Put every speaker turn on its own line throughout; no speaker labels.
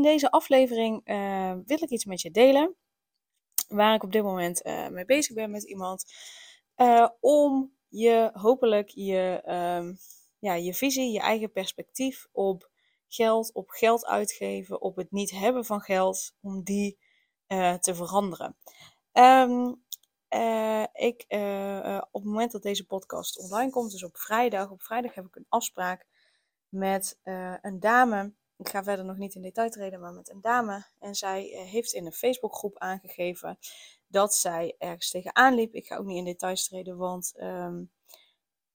In deze aflevering uh, wil ik iets met je delen. Waar ik op dit moment uh, mee bezig ben met iemand. Uh, om je hopelijk je, um, ja, je visie, je eigen perspectief op geld, op geld uitgeven, op het niet hebben van geld, om die te veranderen. Um, ik, op het moment dat deze podcast online komt, dus op vrijdag, op vrijdag heb ik een afspraak met een dame ik ga verder nog niet in detail treden, maar met een dame. En zij eh, heeft in een Facebookgroep aangegeven dat zij ergens tegenaan liep. Ik ga ook niet in details treden, want ehm,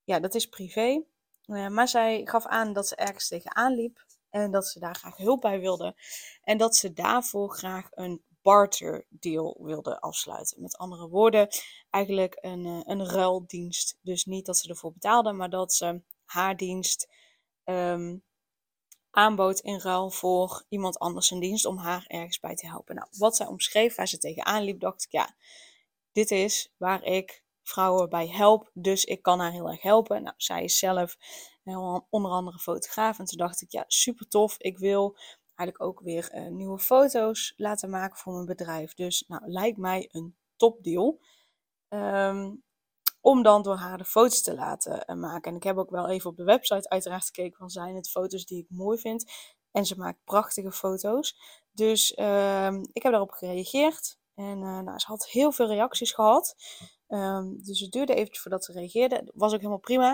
ja, dat is privé. Uh, maar zij gaf aan dat ze ergens tegenaan liep en dat ze daar graag hulp bij wilde. En dat ze daarvoor graag een barter deal wilde afsluiten. Met andere woorden, eigenlijk een, uh, een ruildienst. Dus niet dat ze ervoor betaalde, maar dat ze haar dienst um, aanbood in ruil voor iemand anders een dienst om haar ergens bij te helpen. Nou, wat zij omschreef, waar ze tegenaan liep, dacht ik, ja, dit is waar ik vrouwen bij help, dus ik kan haar heel erg helpen. Nou, zij is zelf onder andere fotograaf en toen dacht ik, ja, super tof, ik wil eigenlijk ook weer uh, nieuwe foto's laten maken voor mijn bedrijf. Dus nou, lijkt mij een topdeal. Um, om dan door haar de foto's te laten eh, maken. En ik heb ook wel even op de website uiteraard gekeken van zijn het foto's die ik mooi vind. En ze maakt prachtige foto's. Dus uh, ik heb daarop gereageerd. En uh, nou, ze had heel veel reacties gehad. Um, dus het duurde eventjes voordat ze reageerde. Dat was ook helemaal prima.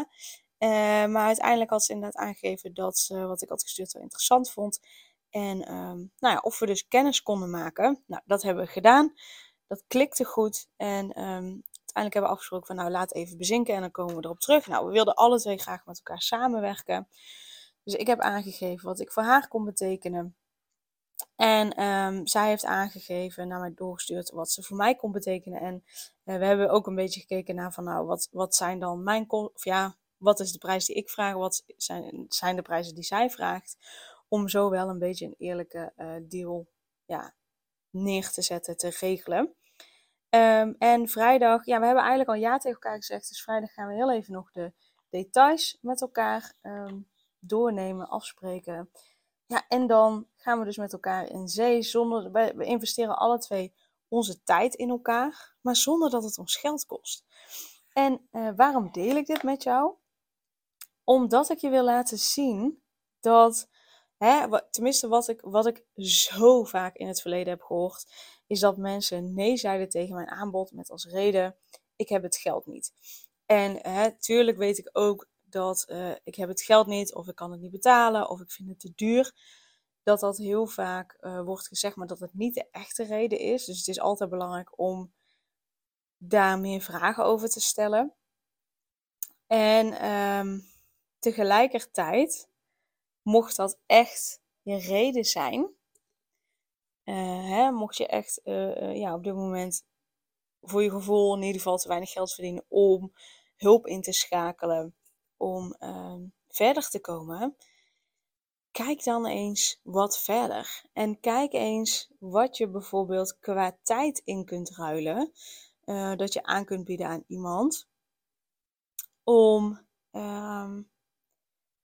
Uh, maar uiteindelijk had ze inderdaad aangegeven dat ze wat ik had gestuurd wel interessant vond. En um, nou ja, of we dus kennis konden maken. Nou, dat hebben we gedaan. Dat klikte goed. En uiteindelijk hebben we afgesproken van nou laat even bezinken en dan komen we erop terug. Nou, we wilden alle twee graag met elkaar samenwerken. Dus ik heb aangegeven wat ik voor haar kon betekenen. En um, zij heeft aangegeven, naar mij doorgestuurd, wat ze voor mij kon betekenen. En uh, we hebben ook een beetje gekeken naar van, nou, wat, wat zijn dan mijn, of ja, wat is de prijs die ik vraag, wat zijn, zijn de prijzen die zij vraagt. Om zo wel een beetje een eerlijke uh, deal ja, neer te zetten, te regelen. Um, en vrijdag, ja, we hebben eigenlijk al ja tegen elkaar gezegd. Dus vrijdag gaan we heel even nog de details met elkaar um, doornemen, afspreken. Ja, en dan gaan we dus met elkaar in zee. Zonder, we investeren alle twee onze tijd in elkaar, maar zonder dat het ons geld kost. En uh, waarom deel ik dit met jou? Omdat ik je wil laten zien dat, hè, tenminste wat ik, wat ik zo vaak in het verleden heb gehoord, is dat mensen nee zeiden tegen mijn aanbod met als reden: ik heb het geld niet. En hè, tuurlijk weet ik ook dat uh, ik heb het geld niet, of ik kan het niet betalen, of ik vind het te duur. Dat dat heel vaak uh, wordt gezegd, maar dat het niet de echte reden is. Dus het is altijd belangrijk om daar meer vragen over te stellen. En um, tegelijkertijd, mocht dat echt je reden zijn, uh, hè, mocht je echt uh, ja, op dit moment voor je gevoel in ieder geval te weinig geld verdienen om hulp in te schakelen, om ehm, verder te komen, kijk dan eens wat verder. En kijk eens wat je bijvoorbeeld qua tijd in kunt ruilen, dat je aan kunt bieden aan iemand, om, um,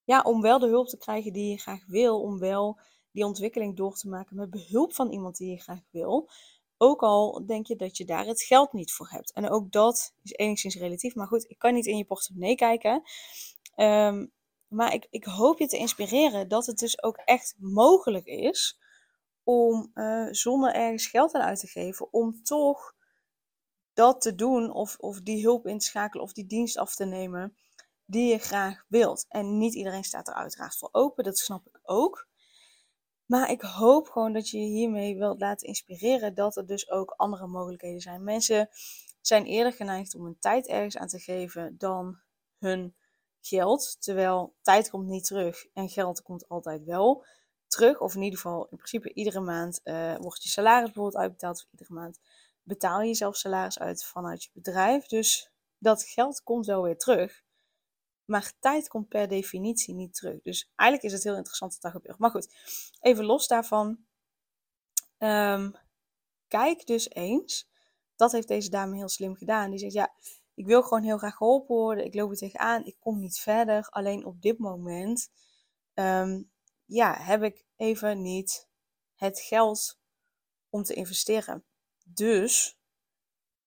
ja, om wel de hulp te krijgen die je graag wil, om wel die ontwikkeling door te maken met behulp van iemand die je graag wil. Ook al denk je dat je daar het geld niet voor hebt. En ook dat is enigszins relatief. Maar goed, ik kan niet in je portemonnee kijken. Um, maar ik, ik hoop je te inspireren dat het dus ook echt mogelijk is om uh, zonder ergens geld aan uit te geven, om toch dat te doen of, of die hulp in te schakelen of die dienst af te nemen die je graag wilt. En niet iedereen staat er uiteraard voor open, dat snap ik ook. Maar ik hoop gewoon dat je je hiermee wilt laten inspireren dat er dus ook andere mogelijkheden zijn. Mensen zijn eerder geneigd om hun tijd ergens aan te geven dan hun geld. Terwijl tijd komt niet terug en geld komt altijd wel terug. Of in ieder geval, in principe, iedere maand uh, wordt je salaris bijvoorbeeld uitbetaald. Of iedere maand betaal je zelf salaris uit vanuit je bedrijf. Dus dat geld komt wel weer terug. Maar tijd komt per definitie niet terug. Dus eigenlijk is het heel interessant dat dat gebeurt. Maar goed, even los daarvan. Um, kijk dus eens. Dat heeft deze dame heel slim gedaan. Die zegt, ja, ik wil gewoon heel graag geholpen worden. Ik loop er tegenaan. Ik kom niet verder. Alleen op dit moment um, ja, heb ik even niet het geld om te investeren. Dus,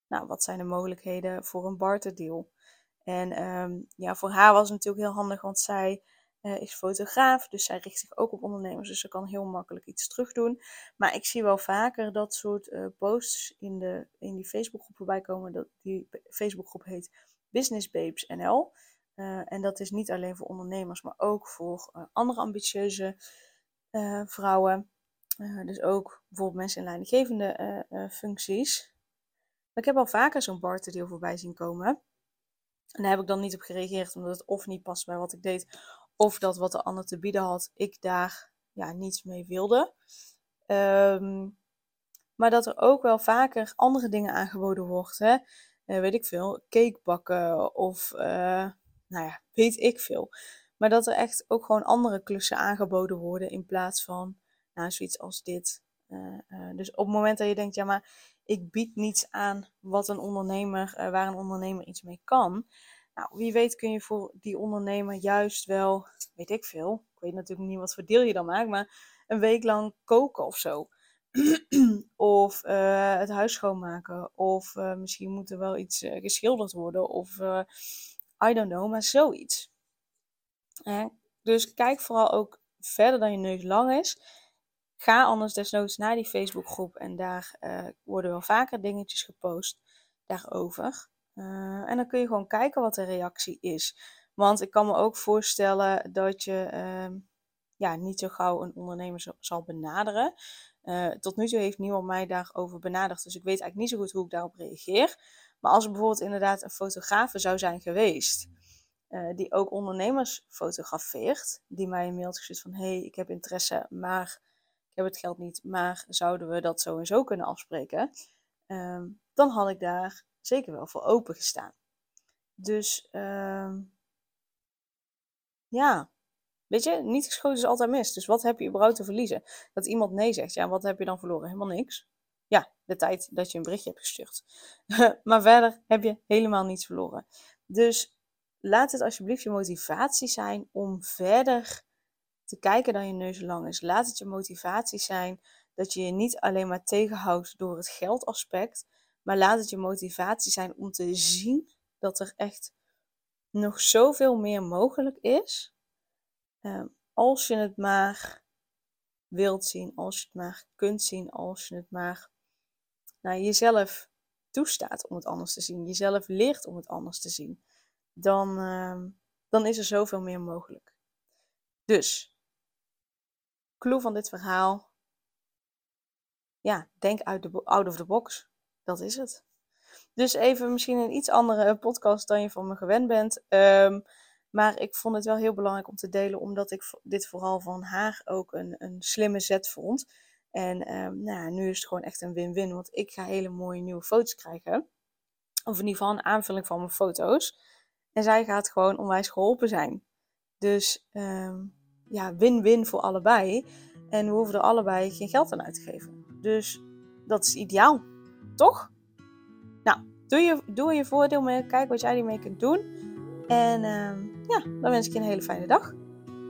nou, wat zijn de mogelijkheden voor een barterdeal? En um, ja, voor haar was het natuurlijk heel handig, want zij uh, is fotograaf, dus zij richt zich ook op ondernemers, dus ze kan heel makkelijk iets terugdoen. Maar ik zie wel vaker dat soort uh, posts in, de, in die Facebookgroep voorbij komen. Dat, die Facebookgroep heet Business Babes NL. Uh, en dat is niet alleen voor ondernemers, maar ook voor andere ambitieuze vrouwen. dus ook bijvoorbeeld mensen in leidinggevende functies. Ik heb al vaker zo'n barterdeel voorbij zien komen. En daar heb ik dan niet op gereageerd, omdat het of niet past bij wat ik deed, of dat wat de ander te bieden had, ik daar ja, niets mee wilde. Ehm, maar dat er ook wel vaker andere dingen aangeboden wordt. Hè? Uh, weet ik veel, cake bakken of uh, nou ja, weet ik veel. Maar dat er echt ook gewoon andere klussen aangeboden worden in plaats van nou, zoiets als dit. Uh, dus op het moment dat je denkt, ja maar ik bied niets aan wat een ondernemer, waar een ondernemer iets mee kan. Nou, wie weet kun je voor die ondernemer juist wel, weet ik veel, ik weet natuurlijk niet wat voor deel je dan maakt, maar een week lang koken of zo. of uh, het huis schoonmaken. Of uh, misschien moet er wel iets geschilderd worden. Of I don't know, maar zoiets. dus kijk vooral ook verder dan je neus lang is. Ga anders desnoods naar die Facebookgroep en daar worden wel vaker dingetjes gepost daarover. Uh, en dan kun je gewoon kijken wat de reactie is. Want ik kan me ook voorstellen dat je uh, ja, niet zo gauw een ondernemer zal benaderen. Uh, tot nu toe heeft niemand mij daarover benaderd. Dus ik weet eigenlijk niet zo goed hoe ik daarop reageer. Maar als er bijvoorbeeld inderdaad een fotograaf zou zijn geweest. Die ook ondernemers fotografeert. Die mij een mailtje stuurt van: hey, ik heb interesse, maar ik heb het geld niet. Maar zouden we dat zo en zo kunnen afspreken? Uh, dan had ik daar zeker wel voor open gestaan. Dus uh, ja, weet je, niet geschoten is altijd mis. Dus wat heb je überhaupt te verliezen? Dat iemand nee zegt, ja, wat heb je dan verloren? Helemaal niks. Ja, de tijd dat je een berichtje hebt gestuurd. maar verder heb je helemaal niets verloren. Dus laat het alsjeblieft je motivatie zijn om verder te kijken dan je neus lang is. Laat het je motivatie zijn dat je je niet alleen maar tegenhoudt door het geldaspect, maar laat het je motivatie zijn om te zien dat er echt nog zoveel meer mogelijk is. Ehm, als je het maar wilt zien, als je het maar kunt zien, als je het maar naar jezelf toestaat om het anders te zien, jezelf leert om het anders te zien, dan, uh, dan is er zoveel meer mogelijk. Dus, clue van dit verhaal, ja, denk uit de, out of the box. Dat is het. Dus even misschien een iets andere podcast dan je van me gewend bent. Um, maar ik vond het wel heel belangrijk om te delen, omdat ik dit vooral van haar ook een, een slimme zet vond. En um, nou, nu is het gewoon echt een win-win, want ik ga hele mooie nieuwe foto's krijgen. Of in ieder geval een aanvulling van mijn foto's. En zij gaat gewoon onwijs geholpen zijn. Dus um, ja, win-win voor allebei. En we hoeven er allebei geen geld aan uit te geven. Dus dat is ideaal. Toch? Nou, doe je, doe je voordeel mee. Kijk wat jij ermee kunt doen. En uh, ja, dan wens ik je een hele fijne dag.